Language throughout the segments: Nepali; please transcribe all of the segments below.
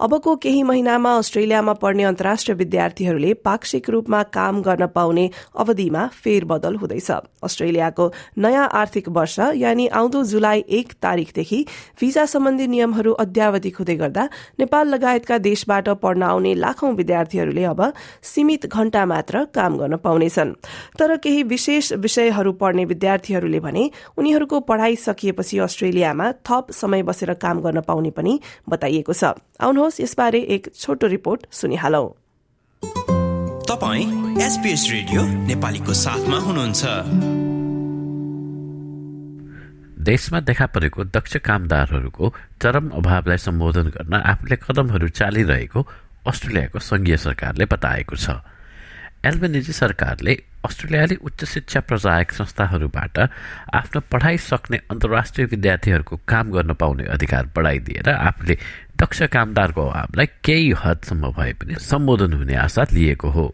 अबको केही महिनामा अस्ट्रेलियामा पढ्ने अन्तर्राष्ट्रिय विद्यार्थीहरूले पाक्षिक रूपमा काम गर्न पाउने अवधिमा फेरबदल हुँदैछ। अस्ट्रेलियाको नयाँ आर्थिक वर्ष यानि आउँदो जुलाई एक तारीकदेखि भिजा सम्बन्धी नियमहरू अद्यावधिक हुँदै गर्दा नेपाल लगायतका देशबाट पढ्न आउने लाखौं विद्यार्थीहरूले अब सीमित घण्टा मात्र काम गर्न पाउनेछन्। तर केही विशेष विषयहरू पढ्ने विद्यार्थीहरूले भने उनीहरूको पढ़ाई सकिएपछि अस्ट्रेलियामा थप समय बसेर काम गर्न पाउने पनि बताइएको छ। आउनुहोस् यसबारे एक छोटो रिपोर्ट सुनिहालौ। तपाईँ एसपिएस रेडियो नेपालीको साथमा हुनुहुन्छ। देशमा देखा परेको दक्ष कामदारहरूको चरम अभावलाई सम्बोधन गर्न आफूले कदमहरू चालिरहेको अस्ट्रेलियाको संघीय सरकारले बताएको छ। एल्बेनिजी सरकारले अस्ट्रेलियाली उच्च शिक्षा प्रचायक संस्थाहरूबाट आफ्नो पढाइ सक्ने अन्तर्राष्ट्रिय विद्यार्थीहरूको काम गर्न पाउने अधिकार बढाइदिएर आफूले दक्ष कामदारको अभावलाई केही हदसम्म भए पनि सम्बोधन हुने आशा लिएको हो।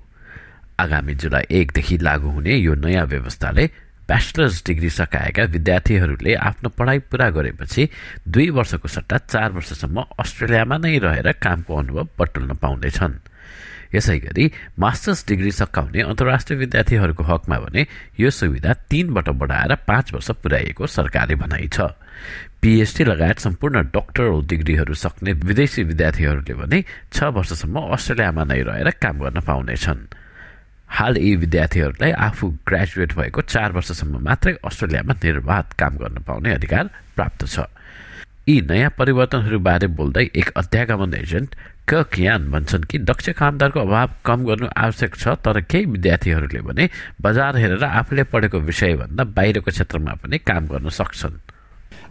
आगामी जुलाई एकदेखि लागू हुने यो नयाँ व्यवस्थाले ब्याचलर्स डिग्री सकाएका विद्यार्थीहरूले आफ्नो पढाइ पूरा गरेपछि दुई वर्षको सट्टा चार वर्षसम्म अस्ट्रेलियामा नै रहेर कामको अनुभव बटुल्न पाउँदैछन्। यसै गरी मास्टर्स डिग्री सकाउने अन्तर्राष्ट्रिय विद्यार्थीहरूको हकमा भने यो सुविधा तीनबाट बढाएर पाँच वर्ष पुर्याइएको सरकारले भनाइ छ। पिएचडी लगायत सम्पूर्ण डक्टरल डिग्रीहरू सक्ने विदेशी विद्यार्थीहरूले भने छ वर्षसम्म अस्ट्रेलियामा नै रहेर काम गर्न पाउनेछन्। हाल यी विद्यार्थीहरूलाई आफू ग्रेजुएट भएको चार वर्षसम्म मात्रै अस्ट्रेलियामा निर्वाध काम गर्न पाउने अधिकार प्राप्त छ। यी नयाँ परिवर्तनहरूबारे बोल्दै एक अध्यागमन एजेन्ट क कियान भन्छन् कि दक्ष कामदारको अभाव कम गर्नु आवश्यक छ तर केही विद्यार्थीहरूले भने बजार हेरेर आफूले पढेको विषयभन्दा बाहिरको क्षेत्रमा पनि काम गर्न सक्छन्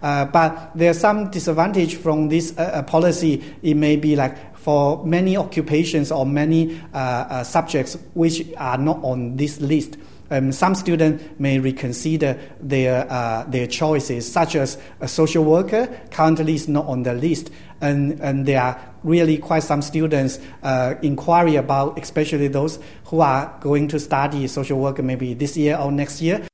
Uh, but there's some disadvantage from this uh, uh, policy. It may be like for many occupations or many uh, uh, subjects which are not on this list. Um, some students may reconsider their uh, their choices, such as a social worker currently is not on the list, and and there are really quite some students uh, inquiry about, especially those who are going to study social worker maybe this year or next year.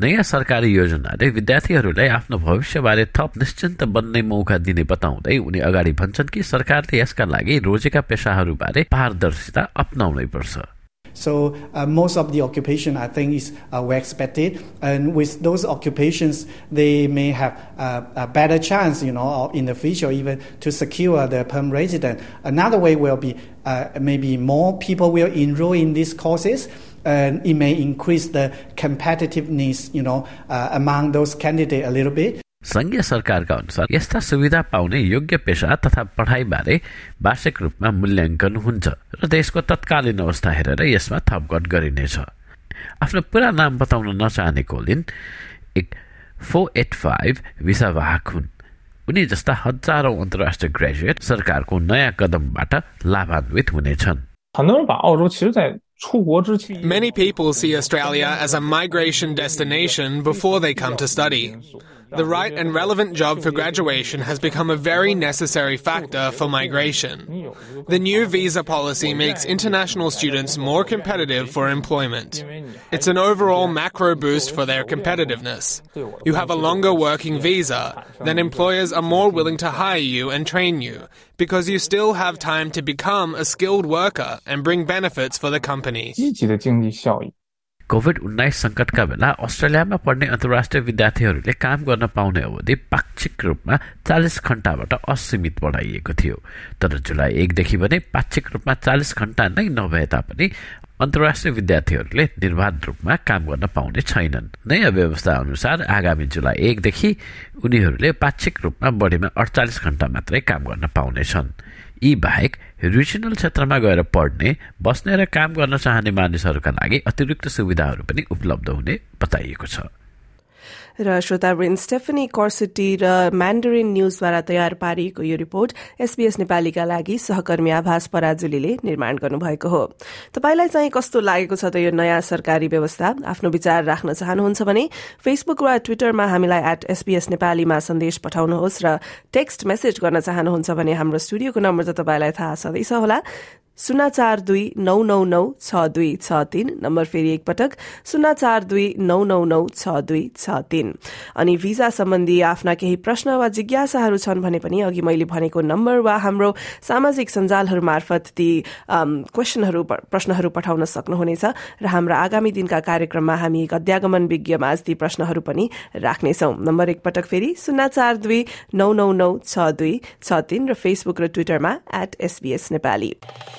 नयाँ सरकारी योजनाले विद्यार्थीहरूलाई आफ्नो भविष्यबारे थप निश्चिन्त बन्ने मौका दिने बताउँदै उनी अगाडि भन्छन् कि सरकारले यसका लागि रोजेका पेसाहरूबारे पारदर्शिता अप्नाउनै पर्छ so uh, most of the occupation, I think, is uh, well expected, and with those occupations, they may have uh, a better chance, you know, in the future even to secure the permanent resident. Another way will be uh, maybe more people will enroll in these courses. And it may increase the competitiveness, you know, uh, among those candidates a little bit. संघीय सरकारका अनुसार यस्ता सुविधा पाउने योग्य पेसा तथा पढाइबारे वार्षिक रूपमा मूल्याङ्कन हुन्छ र देशको तत्कालीन अवस्था हेरेर यसमा थपघट गरिनेछ। आफ्नो पुरा नाम बताउन नचाहने कोलिन एक फोर एट फाइभ भिसा वाहक हुन्। उनी जस्ता हजारौं अन्तर्राष्ट्रिय ग्रेजुएट सरकारको नयाँ कदमबाट लाभान्वित हुनेछन्। Many people see Australia as a migration destination before they come to study. The right and relevant job for graduation has become a very necessary factor for migration. The new visa policy makes international students more competitive for employment. It's an overall macro boost for their competitiveness. You have a longer working visa, then employers are more willing to hire you and train you because you still have time to become a skilled worker and bring benefits for the company. COVID उन्नाइस सङ्कटका बेला अस्ट्रेलियामा पढ्ने अन्तर्राष्ट्रिय विद्यार्थीहरूले काम गर्न पाउने अवधि पाक्षिक रूपमा चालिस घण्टाबाट असीमित बढाइएको थियो। तर जुलाई एकदेखि भने पाक्षिक रूपमा चालिस घण्टा नै नभए तापनि अन्तर्राष्ट्रिय विद्यार्थीहरूले निर्वाध रूपमा काम गर्न पाउने छैनन्। नयाँ व्यवस्था अनुसार आगामी जुलाई एकदेखि उनीहरूले पाक्षिक रूपमा बढीमा अडचालिस घण्टा मात्रै काम गर्न पाउनेछन्। यी बाहेक रिजनल क्षेत्रमा गएर पढ्ने बस्ने र काम गर्न चाहने मानिसहरूका लागि अतिरिक्त सुविधाहरू पनि उपलब्ध हुने बताइएको छ। र श्रोतावृन्द स्टेफनी कर्सिटी र म्यान्डरिन न्यूजद्वारा तयार पारिएको यो रिपोर्ट एसबीएस नेपालीका लागि सहकर्मी आभास पराजुलीले निर्माण गर्नुभएको हो। तपाईँलाई चाहिँ कस्तो लागेको छ त यो नयाँ सरकारी व्यवस्था? आफ्नो विचार राख्न चाहनुहुन्छ भने फेसबुक वा ट्विटरमा हामीलाई एट एसबीएस नेपालीमा सन्देश पठाउनुहोस् र टेक्स्ट मेसेज गर्न चाहनुहुन्छ भने हाम्रो स्टुडियोको नम्बर त तपाईँलाई थाहा छँदैछ होला। शून्य चार दुई नौ नौ नौ छ दुई छ तीन नम्बर फेरि एकपटक शून्य चार दुई नौ नौ नौ छ दुई छ तीन। अनि भिजा सम्बन्धी आफ्ना केही प्रश्न वा जिज्ञासाहरू छन् भने पनि अघि मैले भनेको नम्बर वा हाम्रो सामाजिक सञ्जालहरू मार्फत ती क्वेसनहरू प्रश्नहरू पठाउन सक्नुहुनेछ र हाम्रा आगामी दिनका कार्यक्रममा हामी अध्यागमन विज्ञमा ती प्रश्नहरू पनि राख्नेछौ। नम्बर एकपटक फेरि शून्य चार दुई नौ नौ नौ छ दुई छ तीन र फेसबुक र ट्विटरमा at SBS Nepali.